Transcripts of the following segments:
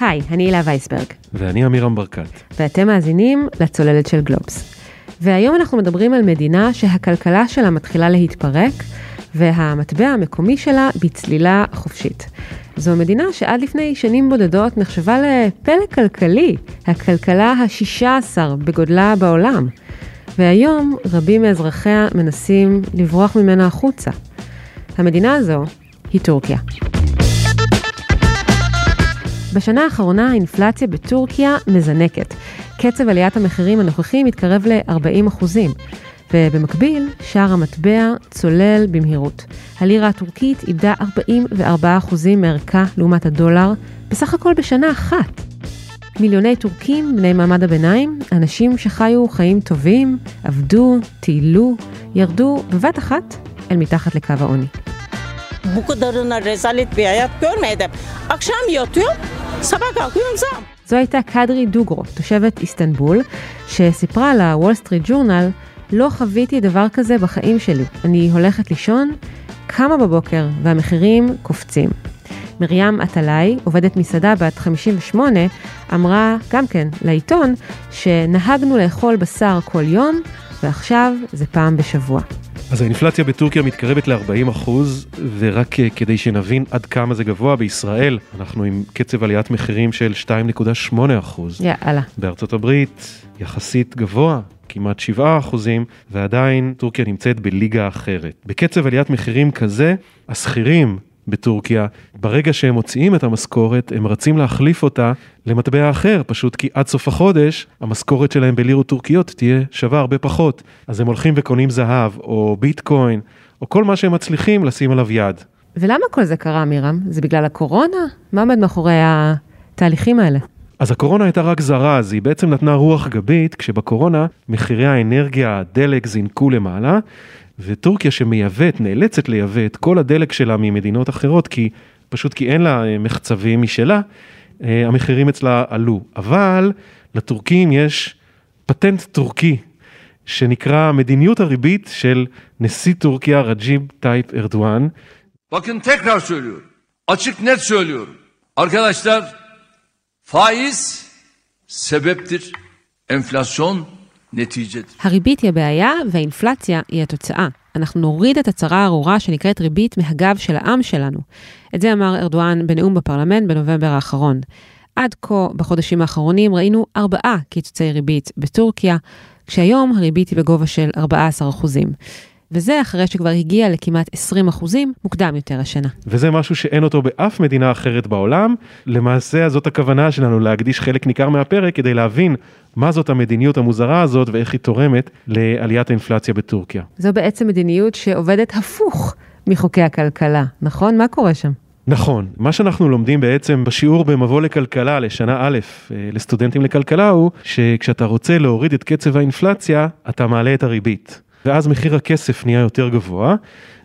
היי, אני הילה וייסברג. ואני עמירם ברקת. ואתם מאזינים לצוללת של גלובס. והיום אנחנו מדברים על מדינה שהכלכלה שלה מתחילה להתפרק, והמטבע המקומי שלה בצלילה חופשית. זו מדינה שעד לפני שנים בודדות נחשבה לפלא כלכלי, הכלכלה השישה עשר בגודלה בעולם. והיום רבים מאזרחיה מנסים לברוח ממנה החוצה. המדינה הזו היא טורקיה. בשנה האחרונה האינפלציה בטורקיה מזנקת. קצב עליית המחירים הנוכחי מתקרב ל-40 אחוזים. ובמקביל, שער המטבע צולל במהירות. הלירה הטורקית איבדה 44 אחוזים מערכה לעומת הדולר, בסך הכל בשנה אחת. מיליוני טורקים, בני מעמד הביניים, אנשים שחיו חיים טובים, עבדו, טיילו, ירדו בבת אחת אל מתחת לקו העוני. Sabah kalkıyorum zam. זו הייתה קדרי דוגרו, תושבת איסטנבול, שסיפרה לוול סטריט ג'ורנל, לא חוויתי דבר כזה בחיים שלי. אני הולכת לישון, קמה בבוקר והמחירים קופצים. מרים עטלאי, עובדת מסעדה בת 58, אמרה גם כן לעיתון שנהגנו לאכול בשר כל יום, ועכשיו זה פעם בשבוע. אז האינפלציה בטורקיה מתקרבת ל-40 אחוז, ורק אה, כדי שנבין עד כמה זה גבוה, בישראל אנחנו עם קצב עליית מחירים של 2.8 אחוז. יאללה. בארצות הברית יחסית גבוה, כמעט 7 אחוזים, ועדיין טורקיה נמצאת בליגה אחרת. בקצב עליית מחירים כזה, השכירים בטורקיה, ברגע שהם מוציאים את המשכורת, הם רצים להחליף אותה למטבע אחר, פשוט כי עד סוף החודש, המשכורת שלהם בלירות טורקיות תהיה שווה הרבה פחות. אז הם הולכים וקונים זהב, או ביטקוין, או כל מה שהם מצליחים לשים עליו יד. ולמה כל זה קרה, מירם? זה בגלל הקורונה? מה עומד מאחורי התהליכים האלה? אז הקורונה הייתה רק זרז, היא בעצם נתנה רוח גבית, כשבקורונה מחירי האנרגיה, הדלק זינקו למעלה, וטורקיה שמייבאת, נאלצת לייבא את כל הדלק שלה ממדינות אחרות, כי פשוט כי אין לה אה, מחצבים משלה, אה, המחירים אצלה עלו. אבל לטורקים יש פטנט טורקי, שנקרא מדיניות הריבית של נשיא טורקיה רג'יב טייפ ארדואן. Bakın tekrar söylüyorum. Açık net söylüyorum. Arkadaşlar faiz sebeptir. Enflasyon. הריבית היא הבעיה והאינפלציה היא התוצאה. אנחנו נוריד את הצרה הארורה שנקראת ריבית מהגב של העם שלנו. את זה אמר ארדואן בנאום בפרלמנט בנובמבר האחרון. עד כה, בחודשים האחרונים, ראינו ארבעה קיצוצי ריבית בטורקיה, כשהיום הריבית היא בגובה של 14 אחוזים. וזה אחרי שכבר הגיע לכמעט 20 אחוזים מוקדם יותר השנה. וזה משהו שאין אותו באף מדינה אחרת בעולם. למעשה זאת הכוונה שלנו להקדיש חלק ניכר מהפרק כדי להבין מה זאת המדיניות המוזרה הזאת ואיך היא תורמת לעליית האינפלציה בטורקיה. זו בעצם מדיניות שעובדת הפוך מחוקי הכלכלה, נכון? מה קורה שם? נכון, מה שאנחנו לומדים בעצם בשיעור במבוא לכלכלה לשנה א' אה, לסטודנטים לכלכלה הוא שכשאתה רוצה להוריד את קצב האינפלציה, אתה מעלה את הריבית. ואז מחיר הכסף נהיה יותר גבוה,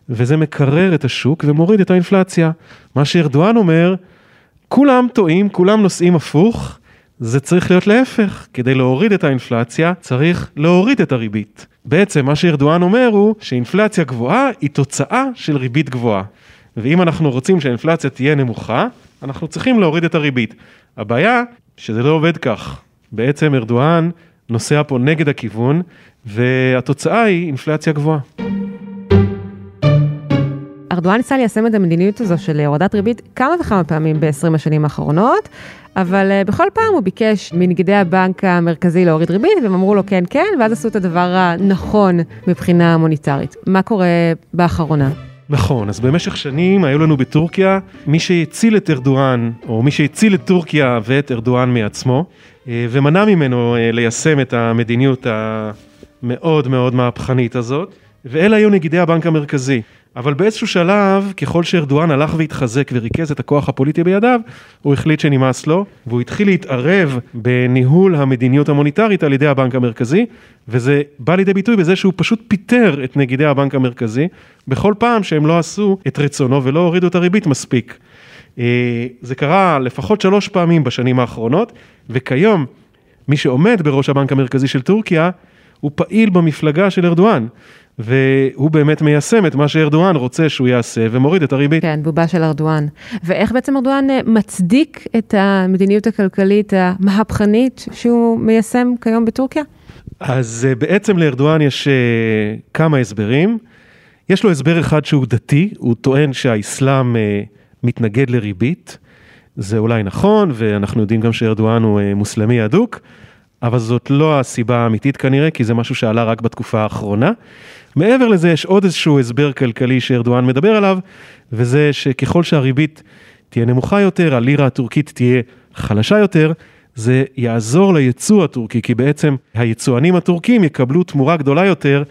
וזה מקרר את השוק ומוריד את האינפלציה. מה שארדואן אומר, כולם טועים, כולם נוסעים הפוך, זה צריך להיות להפך, כדי להוריד את האינפלציה צריך להוריד את הריבית. בעצם מה שארדואן אומר הוא שאינפלציה גבוהה היא תוצאה של ריבית גבוהה. ואם אנחנו רוצים שהאינפלציה תהיה נמוכה, אנחנו צריכים להוריד את הריבית. הבעיה שזה לא עובד כך. בעצם ארדואן נוסע פה נגד הכיוון, והתוצאה היא אינפלציה גבוהה. ארדואן ניסה ליישם את המדיניות הזו של הורדת ריבית כמה וכמה פעמים ב-20 השנים האחרונות, אבל uh, בכל פעם הוא ביקש מנגידי הבנק המרכזי להוריד ריבית, והם אמרו לו כן כן, ואז עשו את הדבר הנכון מבחינה מוניטרית. מה קורה באחרונה? נכון, אז במשך שנים היו לנו בטורקיה מי שהציל את ארדואן, או מי שהציל את טורקיה ואת ארדואן מעצמו, אה, ומנע ממנו אה, ליישם את המדיניות המאוד מאוד מהפכנית הזאת, ואלה היו נגידי הבנק המרכזי. אבל באיזשהו שלב, ככל שארדואן הלך והתחזק וריכז את הכוח הפוליטי בידיו, הוא החליט שנמאס לו, והוא התחיל להתערב בניהול המדיניות המוניטרית על ידי הבנק המרכזי, וזה בא לידי ביטוי בזה שהוא פשוט פיטר את נגידי הבנק המרכזי, בכל פעם שהם לא עשו את רצונו ולא הורידו את הריבית מספיק. אה, זה קרה לפחות שלוש פעמים בשנים האחרונות, וכיום מי שעומד בראש הבנק המרכזי של טורקיה הוא פעיל במפלגה של ארדואן. והוא באמת מיישם את מה שארדואן רוצה שהוא יעשה ומוריד את הריבית. כן, בובה של ארדואן. ואיך בעצם ארדואן אה, מצדיק את המדיניות הכלכלית המהפכנית שהוא מיישם כיום בטורקיה? אז אה, בעצם לארדואן יש אה, כמה הסברים. יש לו הסבר אחד שהוא דתי, הוא טוען שהאסלאם מתנגד לריבית. זה אולי נכון, ואנחנו יודעים גם שארדואן הוא מוסלמי אדוק, אבל זאת לא הסיבה האמיתית כנראה, כי זה משהו שעלה רק בתקופה האחרונה. מעבר לזה יש עוד איזשהו הסבר כלכלי שארדואן מדבר עליו, וזה שככל שהריבית תהיה נמוכה יותר, הלירה הטורקית תהיה חלשה יותר, זה יעזור ליצוא הטורקי, כי בעצם היצואנים הטורקים יקבלו תמורה גדולה יותר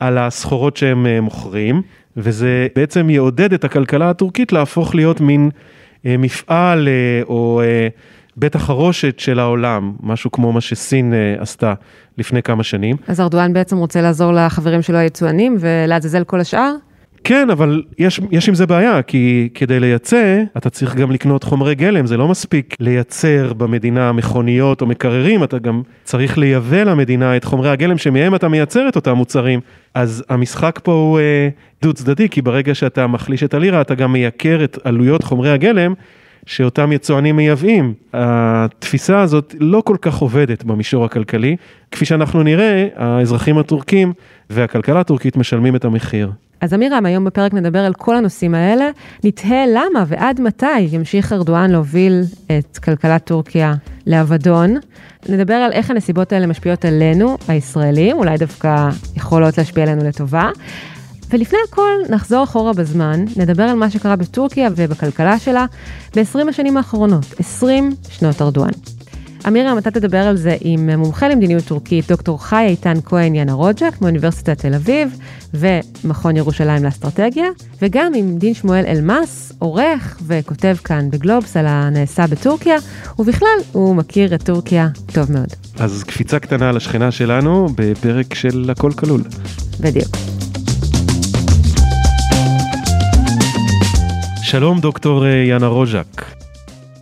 על הסחורות שהם אה, מוכרים, וזה בעצם יעודד את הכלכלה הטורקית להפוך להיות מין אה, מפעל אה, או בית החרושת של העולם, משהו כמו מה שסין uh, עשתה לפני כמה שנים. אז ארדואן בעצם רוצה לעזור לחברים שלו היצואנים ולעזאזל כל השאר? כן, אבל יש, יש עם זה בעיה, כי כדי לייצא, אתה צריך גם לקנות חומרי גלם, זה לא מספיק לייצר במדינה מכוניות או מקררים, אתה גם צריך לייבא למדינה את חומרי הגלם שמהם אתה מייצר את אותם מוצרים. אז המשחק פה הוא אה, דו צדדי, כי ברגע שאתה מחליש את הלירה, אתה גם מייקר את עלויות חומרי הגלם. שאותם יצואנים מייבאים. התפיסה הזאת לא כל כך עובדת במישור הכלכלי. כפי שאנחנו נראה, האזרחים הטורקים והכלכלה הטורקית משלמים את המחיר. אז אמירם, היום בפרק נדבר על כל הנושאים האלה. נתהה למה ועד מתי ימשיך ארדואן להוביל את כלכלת טורקיה לאבדון. נדבר על איך הנסיבות האלה משפיעות עלינו, הישראלים, אולי דווקא יכולות להשפיע עלינו לטובה. ולפני הכל נחזור אחורה בזמן, נדבר על מה שקרה בטורקיה ובכלכלה שלה ב-20 השנים האחרונות, 20 שנות ארדואן. אמירם, אתה תדבר על זה עם מומחה למדיניות טורקית, דוקטור חי איתן כהן יאנה רוג'ק מאוניברסיטת תל אביב ומכון ירושלים לאסטרטגיה, וגם עם דין שמואל אלמאס, עורך וכותב כאן בגלובס על הנעשה בטורקיה, ובכלל הוא מכיר את טורקיה טוב מאוד. אז קפיצה קטנה לשכנה שלנו בפרק של הכל כלול. בדיוק. שלום דוקטור אה, יאנה רוז'ק.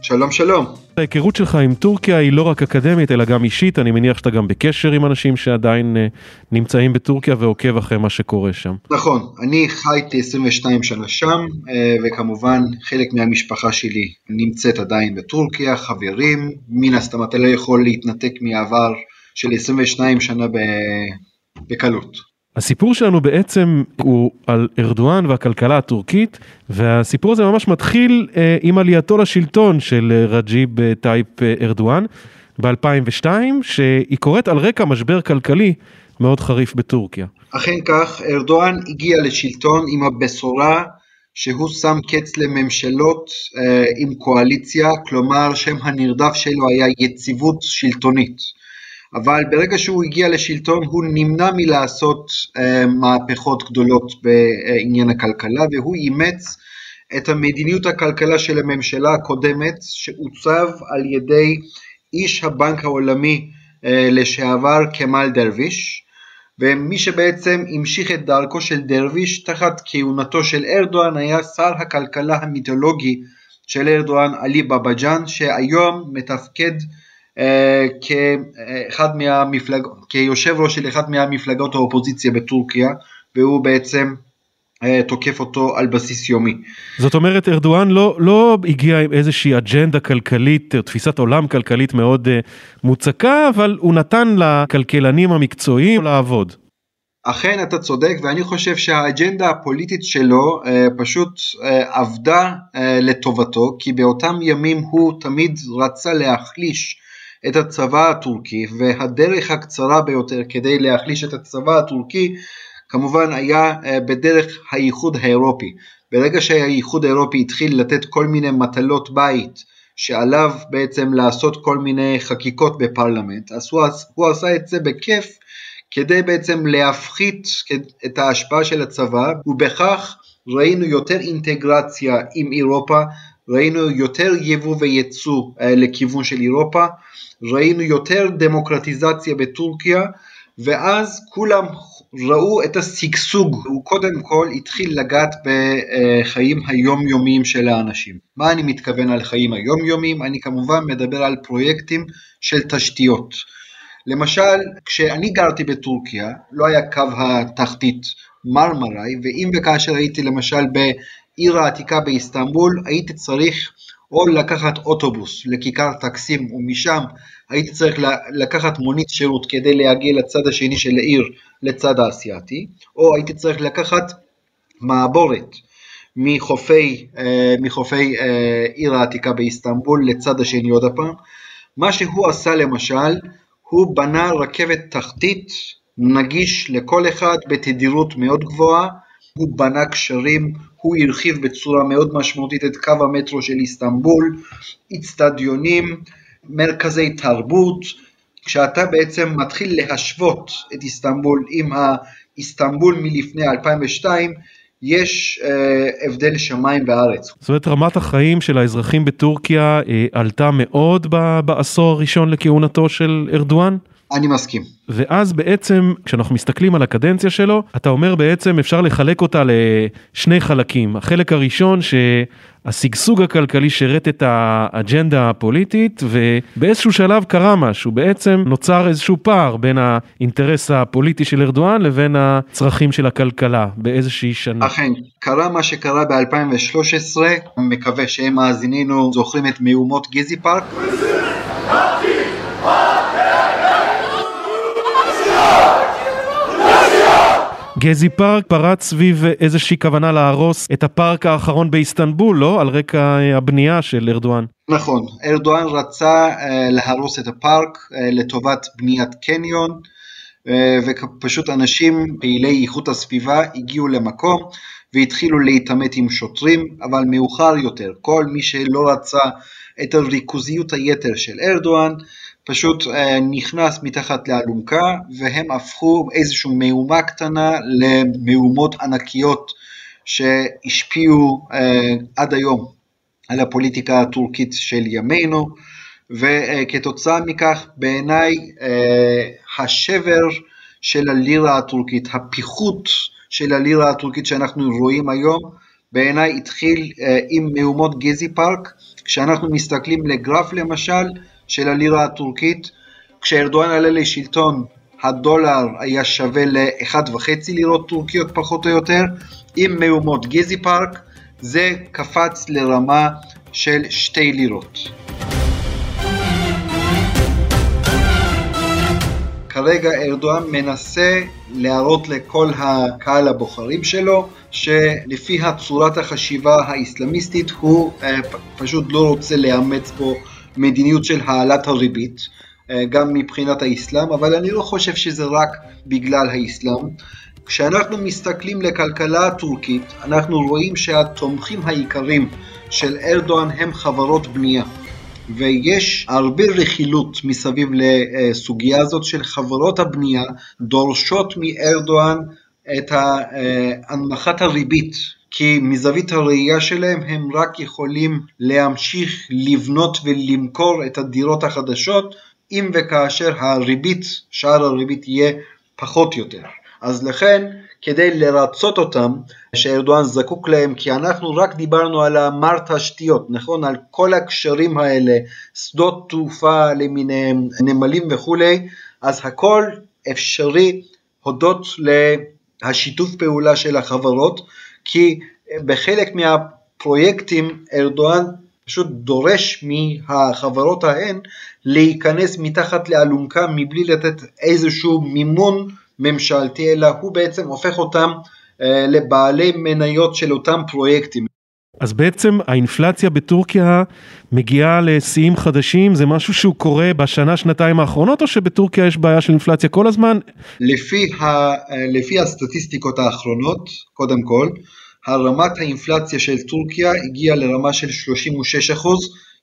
שלום שלום. ההיכרות שלך עם טורקיה היא לא רק אקדמית אלא גם אישית, אני מניח שאתה גם בקשר עם אנשים שעדיין uh, נמצאים בטורקיה ועוקב אחרי מה שקורה שם. נכון, אני חייתי 22 שנה שם, uh, וכמובן חלק מהמשפחה שלי נמצאת עדיין בטורקיה, חברים, מן הסתם אתה לא יכול להתנתק מעבר של 22 שנה בקלות. הסיפור שלנו בעצם הוא על ארדואן והכלכלה הטורקית והסיפור הזה ממש מתחיל אה, עם עלייתו לשלטון של אה, רג'יב אה, טייפ ארדואן ב-2002 שהיא קורית על רקע משבר כלכלי מאוד חריף בטורקיה. אכן כך, ארדואן הגיע לשלטון עם הבשורה שהוא שם קץ לממשלות עם קואליציה, כלומר שם הנרדף שלו היה יציבות שלטונית. אבל ברגע שהוא הגיע לשלטון הוא נמנע מלעשות אה, מהפכות גדולות בעניין הכלכלה והוא אימץ את המדיניות הכלכלה של הממשלה הקודמת שעוצב על ידי איש הבנק העולמי אה, לשעבר כמאל דרוויש. ומי שבעצם המשיך את דרכו של דרוויש תחת כהונתו של ארדואן היה שר הכלכלה המיתולוגי של ארדואן עלי בבג'אן שהיום מתפקד כאחד מהמפלג... כיושב ראש של אחת מהמפלגות האופוזיציה בטורקיה והוא בעצם אה, תוקף אותו על בסיס יומי. זאת אומרת ארדואן לא, לא הגיע עם איזושהי אג'נדה כלכלית, תפיסת עולם כלכלית מאוד uh, מוצקה, אבל הוא נתן לכלכלנים המקצועיים לעבוד. אכן אתה צודק ואני חושב שהאג'נדה הפוליטית שלו uh, פשוט uh, עבדה uh, לטובתו כי באותם ימים הוא תמיד רצה להחליש את הצבא הטורקי והדרך הקצרה ביותר כדי להחליש את הצבא הטורקי כמובן היה אה, בדרך האיחוד האירופי. ברגע שהאיחוד האירופי התחיל לתת כל מיני מטלות בית שעליו בעצם לעשות כל מיני חקיקות בפרלמנט, אז הוא, הוא עשה את זה בכיף כדי בעצם להפחית את ההשפעה של הצבא ובכך ראינו יותר אינטגרציה עם אירופה, ראינו יותר יבוא וייצוא אה, לכיוון של אירופה ראינו יותר דמוקרטיזציה בטורקיה ואז כולם ראו את השגשוג, הוא קודם כל התחיל לגעת בחיים היומיומיים של האנשים. מה אני מתכוון על חיים היומיומיים? אני כמובן מדבר על פרויקטים של תשתיות. למשל, כשאני גרתי בטורקיה, לא היה קו התחתית מרמראי, ואם וכאשר הייתי למשל בעיר העתיקה באיסטנבול, הייתי צריך או לקחת אוטובוס לכיכר טקסים, ומשם הייתי צריך לקחת מונית שירות כדי להגיע לצד השני של העיר, לצד האסייתי, או הייתי צריך לקחת מעבורת מחופי, אה, מחופי אה, עיר העתיקה באיסטנבול לצד השני עוד הפעם. מה שהוא עשה למשל, הוא בנה רכבת תחתית נגיש לכל אחד בתדירות מאוד גבוהה, הוא בנה קשרים, הוא הרחיב בצורה מאוד משמעותית את קו המטרו של איסטנבול, אצטדיונים, מרכזי תרבות, כשאתה בעצם מתחיל להשוות את איסטנבול עם האיסטנבול מלפני 2002, יש אה, הבדל שמיים וארץ. זאת אומרת רמת החיים של האזרחים בטורקיה אה, עלתה מאוד בעשור הראשון לכהונתו של ארדואן? אני מסכים. ואז בעצם כשאנחנו מסתכלים על הקדנציה שלו אתה אומר בעצם אפשר לחלק אותה לשני חלקים החלק הראשון שהשגשוג הכלכלי שירת את האג'נדה הפוליטית ובאיזשהו שלב קרה משהו בעצם נוצר איזשהו פער בין האינטרס הפוליטי של ארדואן לבין הצרכים של הכלכלה באיזושהי שנה. אכן קרה מה שקרה ב-2013 מקווה שהם מאזינינו זוכרים את מהומות גזי פארק. גזי פארק פרץ סביב איזושהי כוונה להרוס את הפארק האחרון באיסטנבול, לא? על רקע הבנייה של ארדואן. נכון, ארדואן רצה uh, להרוס את הפארק uh, לטובת בניית קניון, ופשוט אנשים פעילי איכות הסביבה הגיעו למקום והתחילו להתעמת עם שוטרים, אבל מאוחר יותר, כל מי שלא רצה את הריכוזיות היתר של ארדואן, פשוט אה, נכנס מתחת לאלונקה והם הפכו איזושהי מהומה קטנה למהומות ענקיות שהשפיעו אה, עד היום על הפוליטיקה הטורקית של ימינו וכתוצאה מכך בעיניי אה, השבר של הלירה הטורקית, הפיחות של הלירה הטורקית שאנחנו רואים היום בעיניי התחיל עם מהומות גזי פארק. כשאנחנו מסתכלים לגרף למשל של הלירה הטורקית. כשארדואן עלה לשלטון הדולר היה שווה ל-1.5 לירות טורקיות פחות או יותר, עם מהומות גזי פארק זה קפץ לרמה של 2 לירות. כרגע ארדואן מנסה להראות לכל הקהל הבוחרים שלו שלפי הצורת החשיבה האסלאמיסטית הוא אה, פשוט לא רוצה לאמץ פה מדיניות של העלאת הריבית, אה, גם מבחינת האסלאם, אבל אני לא חושב שזה רק בגלל האסלאם. כשאנחנו מסתכלים לכלכלה הטורקית, אנחנו רואים שהתומכים העיקרים של ארדואן הם חברות בנייה. ויש הרבה רכילות מסביב לסוגיה הזאת של חברות הבנייה דורשות מארדואן את אה, הנמכת הריבית כי מזווית הראייה שלהם הם רק יכולים להמשיך לבנות ולמכור את הדירות החדשות אם וכאשר הריבית, שער הריבית יהיה פחות יותר. אז לכן כדי לרצות אותם שארדואן זקוק להם כי אנחנו רק דיברנו על המר תשתיות, נכון? על כל הקשרים האלה, שדות תעופה למיניהם, נמלים וכולי, אז הכל אפשרי הודות להשיתוף פעולה של החברות כי בחלק מהפרויקטים ארדואן פשוט דורש מהחברות ההן להיכנס מתחת לאלונקה מבלי לתת איזשהו מימון ממשלתי, אלא הוא בעצם הופך אותם אה, לבעלי מניות של אותם פרויקטים. אז בעצם האינפלציה בטורקיה מגיעה לשיאים חדשים, זה משהו שהוא קורה בשנה שנתיים האחרונות או שבטורקיה יש בעיה של אינפלציה כל הזמן? לפי, ה, לפי הסטטיסטיקות האחרונות, קודם כל, הרמת האינפלציה של טורקיה הגיעה לרמה של 36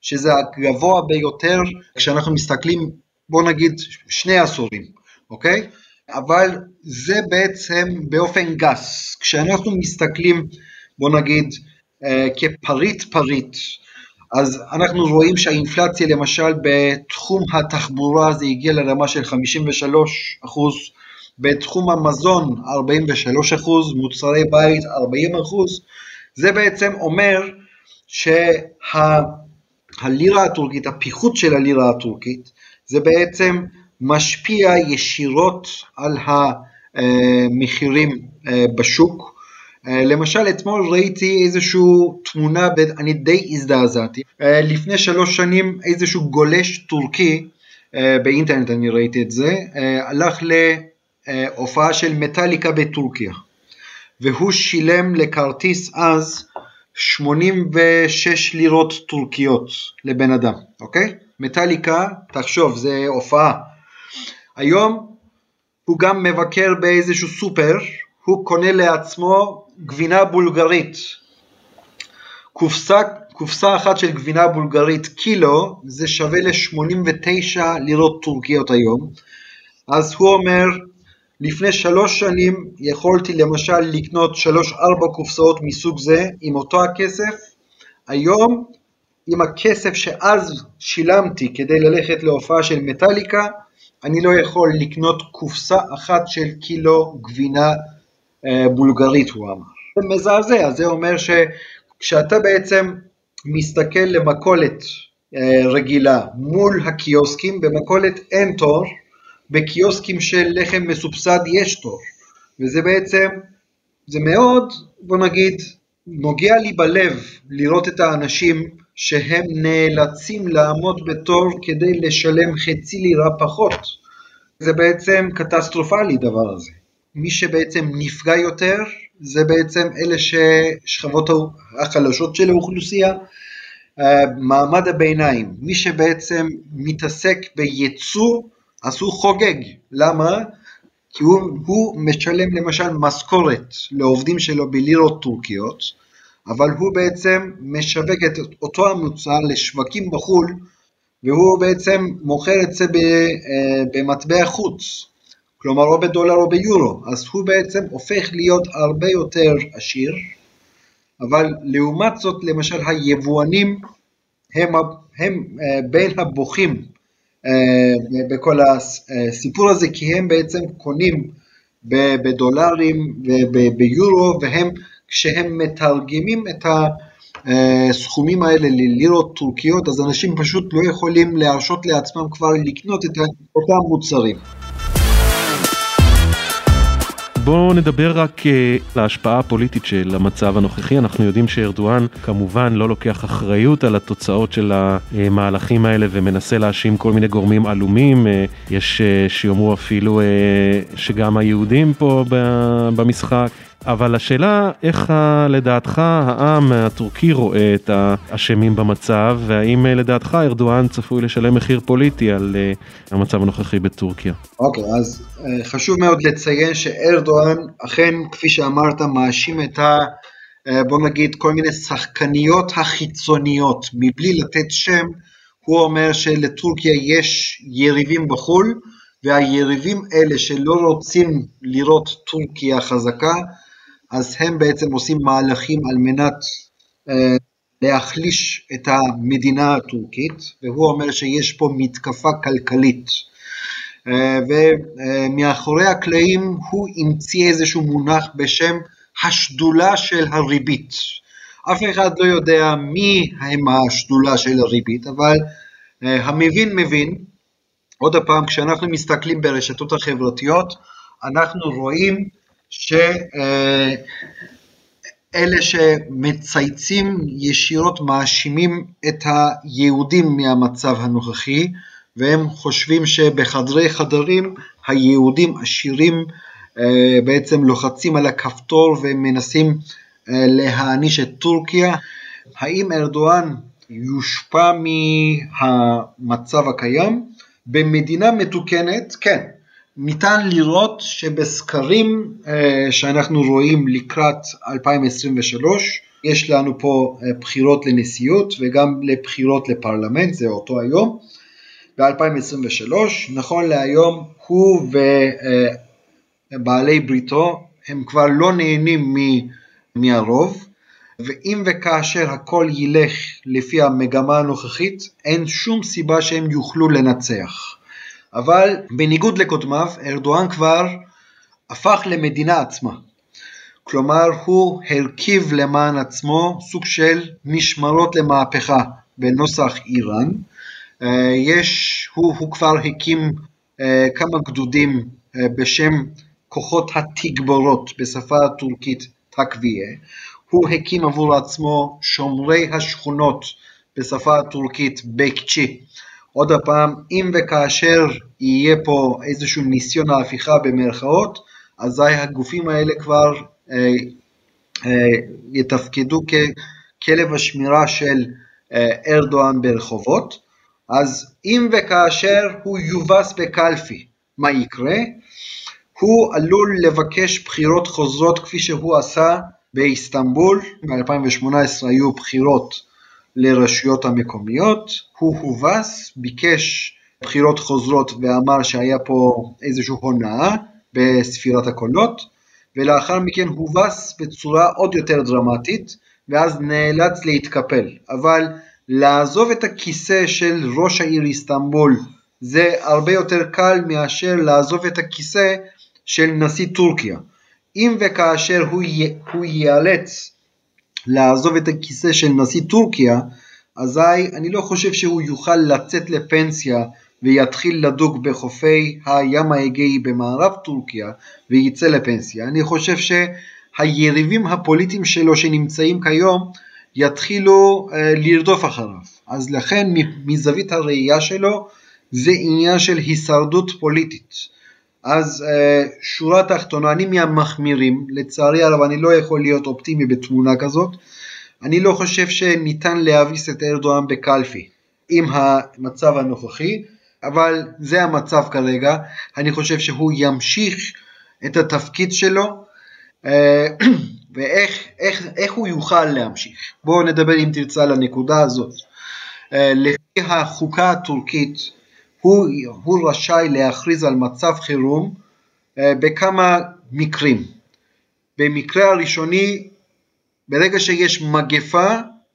שזה הגבוה ביותר כשאנחנו מסתכלים, בוא נגיד, שני עשורים, אוקיי? אבל זה בעצם באופן גס, כשאנחנו מסתכלים, בוא נגיד, כפריט פריט, אז אנחנו רואים שהאינפלציה למשל בתחום התחבורה זה הגיע לרמה של 53 אחוז, בתחום המזון 43 אחוז, מוצרי בית 40 אחוז, זה בעצם אומר שהלירה שה, הטורקית, הפיחות של הלירה הטורקית, זה בעצם משפיע ישירות על המחירים אה, בשוק. אה, למשל אתמול ראיתי איזושהי תמונה ואני די הזדעזעתי. אה, לפני שלוש שנים איזשהו גולש טורקי, באינטרנט אני ראיתי את זה, הלך להופעה של מטאליקה בטורקיה. והוא שילם לכרטיס אז 86 לירות טורקיות לבן אדם, אוקיי? מטאליקה, תחשוב, זה הופעה. היום הוא גם מבקר באיזשהו סופר, הוא קונה לעצמו גבינה בולגרית. קופסה, קופסה אחת של גבינה בולגרית קילו, זה שווה ל-89 לירות טורקיות היום. אז הוא אומר, לפני שלוש שנים יכולתי למשל לקנות שלוש-ארבע קופסאות מסוג זה עם אותו הכסף, היום עם הכסף שאז שילמתי כדי ללכת להופעה של מטאליקה, אני לא יכול לקנות קופסה אחת של קילו גבינה בולגרית, הוא אמר. זה מזעזע, זה אומר שכשאתה בעצם מסתכל למכולת אה, רגילה מול הקיוסקים, במכולת אין תור, בקיוסקים של לחם מסובסד יש תור, וזה בעצם, זה מאוד, בוא נגיד, נוגע לי בלב לראות את האנשים שהם נאלצים לעמוד בתור כדי לשלם חצי לירה פחות. זה בעצם קטסטרופלי דבר הזה. מי שבעצם נפגע יותר זה בעצם אלה ששכבות החלשות של האוכלוסייה, אה, מעמד הביניים, מי שבעצם מתעסק בייצוא אז הוא חוגג, למה? כי הוא, הוא משלם למשל משכורת לעובדים שלו בלירות טורקיות, אבל הוא בעצם משווק את אותו המוצר לשווקים בחו"ל, והוא בעצם מוכר את זה אה, במטבע חוץ, כלומר או בדולר או ביורו, אז הוא בעצם הופך להיות הרבה יותר עשיר, אבל לעומת זאת למשל היבואנים הם, הם אה, בין הבוכים אה, בכל הסיפור הזה, כי הם בעצם קונים בדולרים וביורו, והם כשהם מתרגמים את הסכומים האלה ללירות טורקיות, אז אנשים פשוט לא יכולים להרשות לעצמם כבר לקנות את אותם מוצרים. בואו נדבר רק אה, על ההשפעה הפוליטית של המצב הנוכחי. אנחנו יודעים שארדואן כמובן לא לוקח אחריות על התוצאות של המהלכים האלה ומנסה להאשים כל מיני גורמים עלומים. אה, יש אה, שיאמרו אפילו שגם היהודים פה במשחק. אבל השאלה איך לדעתך העם הטורקי רואה את האשמים במצב, והאם לדעתך ארדואן צפוי לשלם מחיר פוליטי על אה, המצב הנוכחי בטורקיה. אוקיי, okay, אז אה, חשוב מאוד לציין שארדואן אכן, כפי שאמרת, מאשים את ה... אה, בוא נגיד כל מיני שחקניות החיצוניות, מבלי לתת שם, הוא אומר שלטורקיה יש יריבים בחו"ל, והיריבים אלה שלא רוצים לראות טורקיה חזקה, אז הם בעצם עושים מהלכים על מנת אה, להחליש את המדינה הטורקית, והוא אומר שיש פה מתקפה כלכלית. אה, ומאחורי הקלעים הוא המציא איזשהו מונח בשם השדולה של הריבית. אף אחד לא יודע מי הם השדולה של הריבית, אבל אה, המבין מבין. עוד פעם, כשאנחנו מסתכלים ברשתות החברתיות, אנחנו רואים שאלה שמצייצים ישירות מאשימים את היהודים מהמצב הנוכחי והם חושבים שבחדרי חדרים היהודים עשירים אה, בעצם לוחצים על הכפתור ומנסים אה, להעניש את טורקיה. האם ארדואן יושפע מהמצב הקיים? במדינה מתוקנת, כן, ניתן לראות שבסקרים אה, שאנחנו רואים לקראת 2023, יש לנו פה אה, בחירות לנשיאות וגם לבחירות לפרלמנט, זה אותו היום, ב-2023, נכון להיום הוא ובעלי אה, בריתו הם כבר לא נהנים מהרוב, ואם וכאשר הכל ילך לפי המגמה הנוכחית, אין שום סיבה שהם יוכלו לנצח. אבל בניגוד לקודמיו, ארדואן כבר הפך למדינה עצמה. כלומר, הוא הרכיב למען עצמו סוג של משמרות למהפכה בנוסח איראן. אה, יש, הוא, הוא כבר הקים אה, כמה גדודים אה, בשם כוחות התגבורות בשפה הטורקית תקוויה, הוא הקים עבור עצמו שומרי השכונות בשפה הטורקית בקצ'י. עוד פעם, אם וכאשר יהיה פה איזשהו ניסיון ההפיכה במרכאות, אזי הגופים האלה כבר אה, אה, יתפקדו ככלב השמירה של אה, ארדואן ברחובות. אז אם וכאשר הוא יובס בקלפי, מה יקרה? הוא עלול לבקש בחירות חוזרות כפי שהוא עשה באיסטנבול, ב-2018 היו בחירות לרשויות המקומיות, הוא הובס, ביקש בחירות חוזרות ואמר שהיה פה איזושהי הונאה בספירת הקולות, ולאחר מכן הובס בצורה עוד יותר דרמטית, ואז נאלץ להתקפל. אבל לעזוב את הכיסא של ראש העיר איסטנבול זה הרבה יותר קל מאשר לעזוב את הכיסא של נשיא טורקיה. אם וכאשר הוא, י... הוא ייאלץ לעזוב את הכיסא של נשיא טורקיה, אזי אני לא חושב שהוא יוכל לצאת לפנסיה ויתחיל לדוג בחופי הים האגאי במערב טורקיה וייצא לפנסיה. אני חושב שהיריבים הפוליטיים שלו שנמצאים כיום יתחילו uh, לרדוף אחריו. אז לכן מזווית הראייה שלו זה עניין של הישרדות פוליטית. אז uh, שורה תחתונה, אני מהמחמירים, לצערי הרב אני לא יכול להיות אופטימי בתמונה כזאת, אני לא חושב שניתן להביס את ארדואן בקלפי עם המצב הנוכחי, אבל זה המצב כרגע, אני חושב שהוא ימשיך את התפקיד שלו, אה, ואיך איך, איך הוא יוכל להמשיך. בואו נדבר אם תרצה על הנקודה הזאת. אה, לפי החוקה הטורקית, הוא, הוא רשאי להכריז על מצב חירום אה, בכמה מקרים. במקרה הראשוני, ברגע שיש מגפה,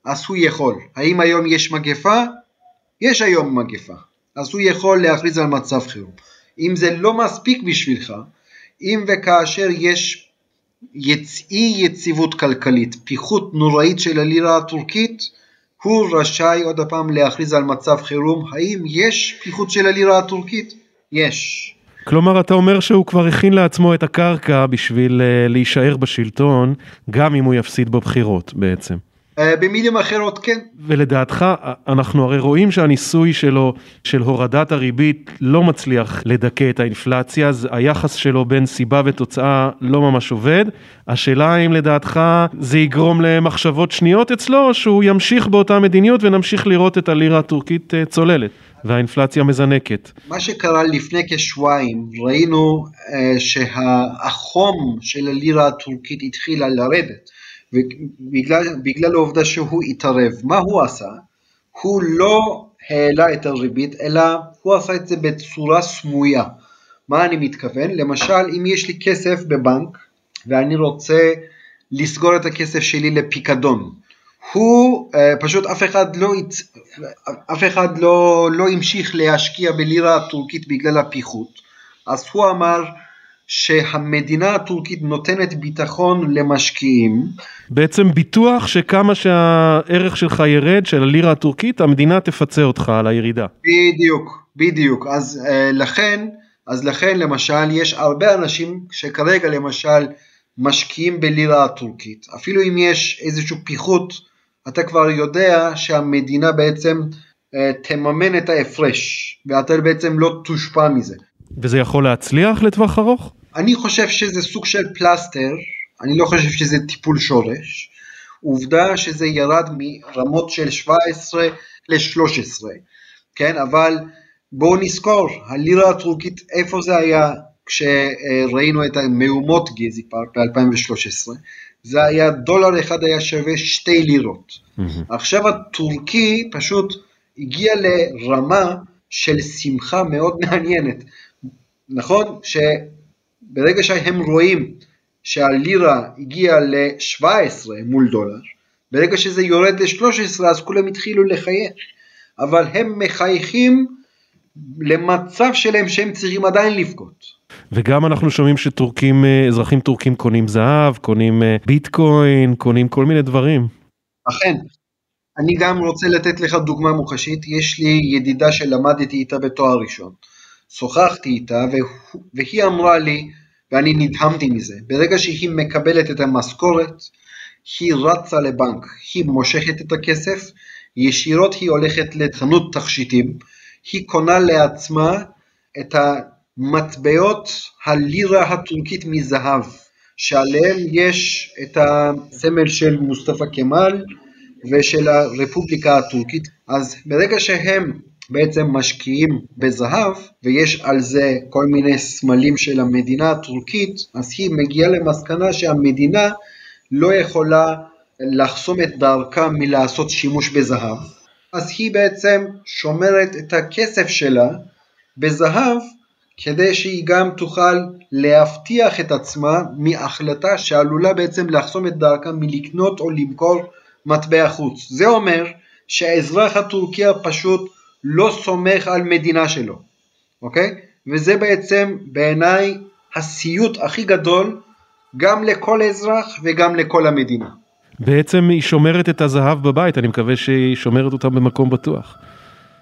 אז הוא יכול. האם היום יש מגפה? יש היום מגפה. אז הוא יכול להכריז על מצב חירום. אם זה לא מספיק בשבילך, אם וכאשר יש. אי יציבות כלכלית, פיחות נוראית של הלירה הטורקית, הוא רשאי עוד הפעם להכריז על מצב חירום. האם יש פיחות של הלירה הטורקית? יש. כלומר, אתה אומר שהוא כבר הכין לעצמו את הקרקע בשביל uh, להישאר בשלטון, גם אם הוא יפסיד בבחירות בעצם. אה, במילים אחרות כן. ולדעתך אנחנו הרי רואים שהניסוי שלו של הורדת הריבית לא מצליח לדכא את האינפלציה, אז היחס שלו בין סיבה ותוצאה לא ממש עובד. השאלה אם לדעתך זה יגרום למחשבות שניות אצלו, או שהוא ימשיך באותה מדיניות ונמשיך לראות את הלירה הטורקית אה, צוללת והאינפלציה מזנקת. מה שקרה לפני כשבועיים, ראינו uh, שהחום של הלירה הטורקית התחילה לרדת. ובגלל העובדה שהוא התערב. מה הוא עשה? הוא לא העלה את הריבית, אלא הוא עשה את זה בצורה סמויה. מה אני מתכוון? למשל, אם יש לי כסף בבנק ואני רוצה לסגור את הכסף שלי לפיקדון, הוא uh, פשוט אף אחד לא, אף אחד לא, לא המשיך להשקיע בלירה הטורקית בגלל הפיחות, אז הוא אמר שהמדינה הטורקית נותנת ביטחון למשקיעים. בעצם ביטוח שכמה שהערך שלך ירד, של הלירה הטורקית, המדינה תפצה אותך על הירידה. בדיוק, בדיוק. אז uh, לכן, אז לכן למשל יש הרבה אנשים שכרגע למשל משקיעים בלירה הטורקית. אפילו אם יש איזשהו פיחות, אתה כבר יודע שהמדינה בעצם uh, תממן את ההפרש, ואתה בעצם לא תושפע מזה. וזה יכול להצליח לטווח ארוך? אני חושב שזה סוג של פלסטר, אני לא חושב שזה טיפול שורש. עובדה שזה ירד מרמות של 17 ל-13, כן? אבל בואו נזכור, הלירה הטורקית, איפה זה היה כשראינו את המהומות גזי פארק ב-2013? זה היה, דולר אחד היה שווה שתי לירות. Mm-hmm. עכשיו הטורקי פשוט הגיע לרמה של שמחה מאוד מעניינת. נכון? שברגע שהם רואים שהלירה הגיעה ל-17 מול דולר, ברגע שזה יורד ל-13 אז כולם התחילו לחייך, אבל הם מחייכים למצב שלהם שהם צריכים עדיין לבכות. וגם אנחנו שומעים שטורקים, אה, אזרחים טורקים קונים זהב, קונים אה, ביטקוין, קונים כל מיני דברים. אכן. אני גם רוצה לתת לך דוגמה מוחשית, יש לי ידידה שלמדתי איתה בתואר ראשון. שוחחתי איתה והיא אמרה לי, ואני נדהמתי מזה, ברגע שהיא מקבלת את המשכורת, היא רצה לבנק, היא מושכת את הכסף, ישירות היא הולכת לחנות תכשיטים, היא קונה לעצמה את המטבעות הלירה הטורקית מזהב, שעליהם יש את הסמל של מוסטפא קמאל ושל הרפובליקה הטורקית. אז ברגע שהם בעצם משקיעים בזהב, ויש על זה כל מיני סמלים של המדינה הטורקית, אז היא מגיעה למסקנה שהמדינה לא יכולה לחסום את דרכה מלעשות שימוש בזהב, אז היא בעצם שומרת את הכסף שלה בזהב כדי שהיא גם תוכל להבטיח את עצמה מהחלטה שעלולה בעצם לחסום את דרכה מלקנות או למכור מטבע חוץ. זה אומר שהאזרח הטורקי פשוט לא סומך על מדינה שלו, אוקיי? וזה בעצם בעיניי הסיוט הכי גדול גם לכל אזרח וגם לכל המדינה. בעצם היא שומרת את הזהב בבית, אני מקווה שהיא שומרת אותה במקום בטוח.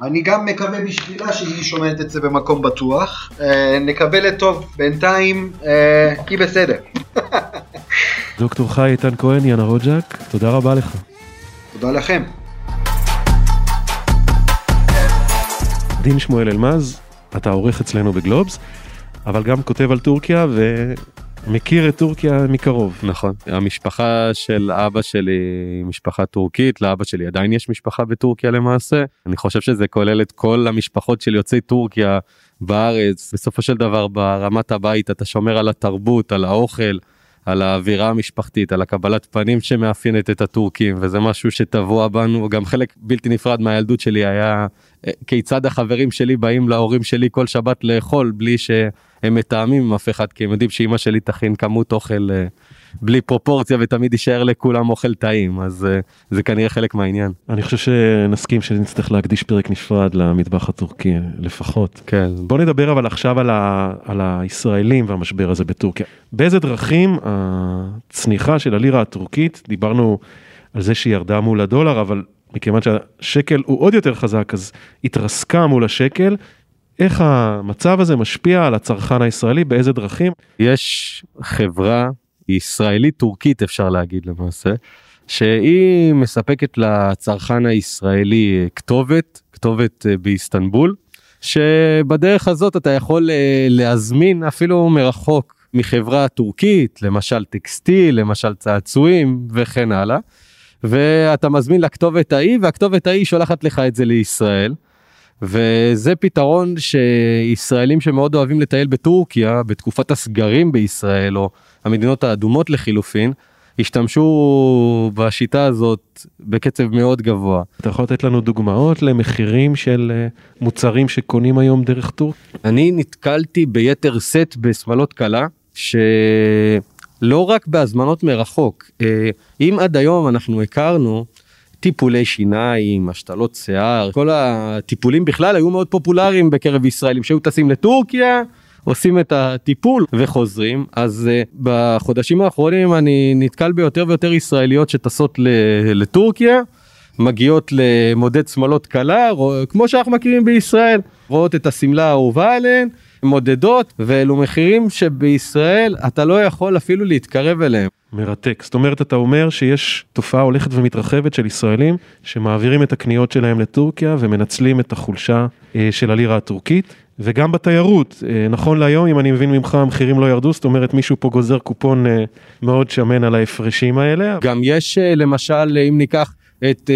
אני גם מקווה בשבילה שהיא שומרת את זה במקום בטוח. אה, נקווה לטוב, בינתיים אה, היא בסדר. דוקטור חי איתן כהן, יאנה רוג'ק, תודה רבה לך. תודה לכם. דין שמואל אלמז, אתה עורך אצלנו בגלובס, אבל גם כותב על טורקיה ומכיר את טורקיה מקרוב. נכון, המשפחה של אבא שלי היא משפחה טורקית, לאבא שלי עדיין יש משפחה בטורקיה למעשה. אני חושב שזה כולל את כל המשפחות של יוצאי טורקיה בארץ. בסופו של דבר ברמת הבית אתה שומר על התרבות, על האוכל. על האווירה המשפחתית, על הקבלת פנים שמאפיינת את הטורקים, וזה משהו שטבוע בנו, גם חלק בלתי נפרד מהילדות שלי היה אה, כיצד החברים שלי באים להורים שלי כל שבת לאכול בלי שהם מתאמים עם אף אחד, כי הם יודעים שאימא שלי תכין כמות אוכל אה, בלי פרופורציה ותמיד יישאר לכולם אוכל טעים, אז אה, זה כנראה חלק מהעניין. אני חושב שנסכים שנצטרך להקדיש פרק נפרד למטבח הטורקי לפחות. כן. בוא נדבר אבל עכשיו על, ה... על הישראלים והמשבר הזה בטורקיה. באיזה דרכים הצניחה של הלירה הטורקית, דיברנו על זה שהיא ירדה מול הדולר, אבל מכיוון שהשקל הוא עוד יותר חזק, אז התרסקה מול השקל. איך המצב הזה משפיע על הצרכן הישראלי, באיזה דרכים? יש חברה ישראלית טורקית אפשר להגיד למעשה, שהיא מספקת לצרכן הישראלי כתובת, כתובת אה, באיסטנבול, שבדרך הזאת אתה יכול אה, להזמין אפילו מרחוק מחברה טורקית, למשל טקסטיל, למשל צעצועים וכן הלאה. ואתה מזמין לכתובת ההיא והכתובת ההיא שולחת לך את זה לישראל. וזה פתרון שישראלים שמאוד אוהבים לטייל בטורקיה בתקופת הסגרים בישראל או המדינות האדומות לחילופין השתמשו בשיטה הזאת בקצב מאוד גבוה. אתה יכול לתת לנו דוגמאות למחירים של אה, מוצרים שקונים היום דרך טורק? אני נתקלתי ביתר שאת בשמלות קלה שלא רק בהזמנות מרחוק אה, אם עד היום אנחנו הכרנו טיפולי שיניים, השתלות שיער, כל הטיפולים בכלל היו מאוד פופולריים בקרב ישראלים שהיו טסים לטורקיה. עושים את הטיפול וחוזרים אז uh, בחודשים האחרונים אני נתקל ביותר ויותר ישראליות שטסות לטורקיה מגיעות למודד שמאלות קלה כמו שאנחנו מכירים בישראל רואות את השמלה האהובה עליהן מודדות ואלו מחירים שבישראל אתה לא יכול אפילו להתקרב אליהם. מרתק. זאת אומרת, אתה אומר שיש תופעה הולכת ומתרחבת של ישראלים שמעבירים את הקניות שלהם לטורקיה ומנצלים את החולשה אה, של הלירה הטורקית. וגם בתיירות, אה, נכון להיום, אם אני מבין ממך, המחירים לא ירדו, זאת אומרת מישהו פה גוזר קופון אה, מאוד שמן על ההפרשים האלה. גם יש למשל, אם ניקח את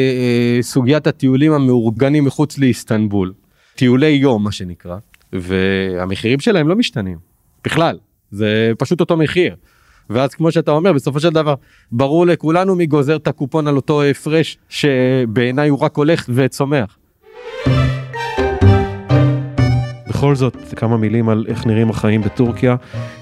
סוגיית הטיולים המאורגנים מחוץ לאיסטנבול, טיולי יום מה שנקרא, והמחירים שלהם לא משתנים, בכלל, זה פשוט אותו מחיר. ואז כמו שאתה אומר בסופו של דבר ברור לכולנו מי גוזר את הקופון על אותו הפרש שבעיניי הוא רק הולך וצומח. בכל זאת כמה מילים על איך נראים החיים בטורקיה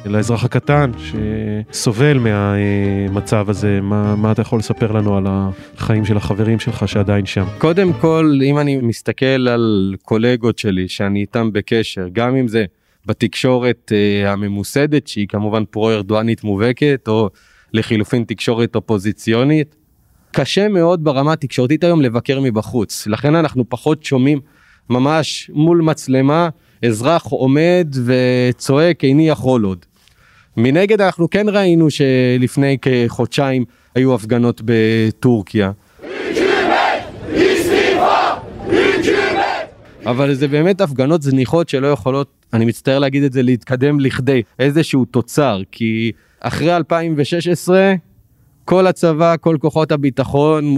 לאזרח הקטן שסובל מהמצב הזה מה, מה אתה יכול לספר לנו על החיים של החברים שלך שעדיין שם. קודם כל אם אני מסתכל על קולגות שלי שאני איתם בקשר גם אם זה בתקשורת uh, הממוסדת שהיא כמובן פרו-ארדואנית מובהקת או לחילופין תקשורת אופוזיציונית. קשה מאוד ברמה התקשורתית היום לבקר מבחוץ לכן אנחנו פחות שומעים ממש מול מצלמה אזרח עומד וצועק איני יכול עוד. מנגד אנחנו כן ראינו שלפני כחודשיים היו הפגנות בטורקיה. אבל זה באמת הפגנות זניחות שלא יכולות, אני מצטער להגיד את זה, להתקדם לכדי איזשהו תוצר, כי אחרי 2016 כל הצבא, כל כוחות הביטחון,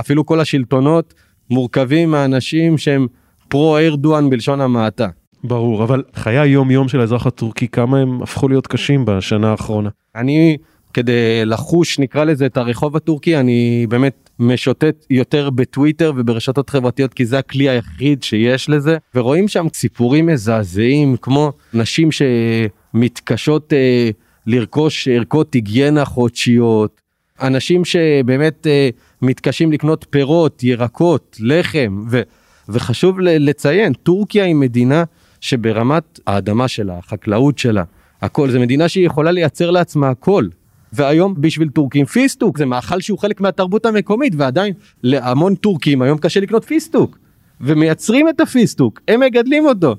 אפילו כל השלטונות, מורכבים מאנשים שהם פרו-ארדואן בלשון המעטה. ברור, אבל חיי היום יום של האזרח הטורקי, כמה הם הפכו להיות קשים בשנה האחרונה? אני, כדי לחוש, נקרא לזה, את הרחוב הטורקי, אני באמת משוטט יותר בטוויטר וברשתות חברתיות, כי זה הכלי היחיד שיש לזה, ורואים שם סיפורים מזעזעים, כמו נשים שמתקשות אה, לרכוש ערכות היגיינה חודשיות, אנשים שבאמת אה, מתקשים לקנות פירות, ירקות, לחם, ו, וחשוב לציין, טורקיה היא מדינה שברמת האדמה שלה, החקלאות שלה, הכל, זו מדינה שהיא יכולה לייצר לעצמה הכל. והיום בשביל טורקים פיסטוק זה מאכל שהוא חלק מהתרבות המקומית ועדיין להמון טורקים היום קשה לקנות פיסטוק ומייצרים את הפיסטוק הם מגדלים אותו.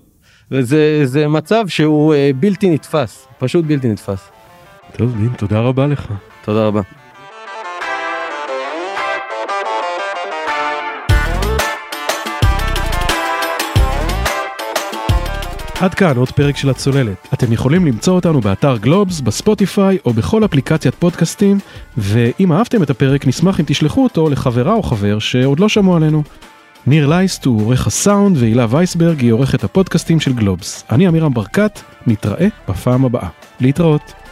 וזה מצב שהוא אה, בלתי נתפס פשוט בלתי נתפס. טוב דין תודה רבה לך. תודה רבה. עד כאן עוד פרק של הצוללת. אתם יכולים למצוא אותנו באתר גלובס, בספוטיפיי או בכל אפליקציית פודקאסטים, ואם אהבתם את הפרק נשמח אם תשלחו אותו לחברה או חבר שעוד לא שמעו עלינו. ניר לייסט הוא עורך הסאונד והילה וייסברג היא עורכת הפודקאסטים של גלובס. אני עמירם ברקת, נתראה בפעם הבאה. להתראות.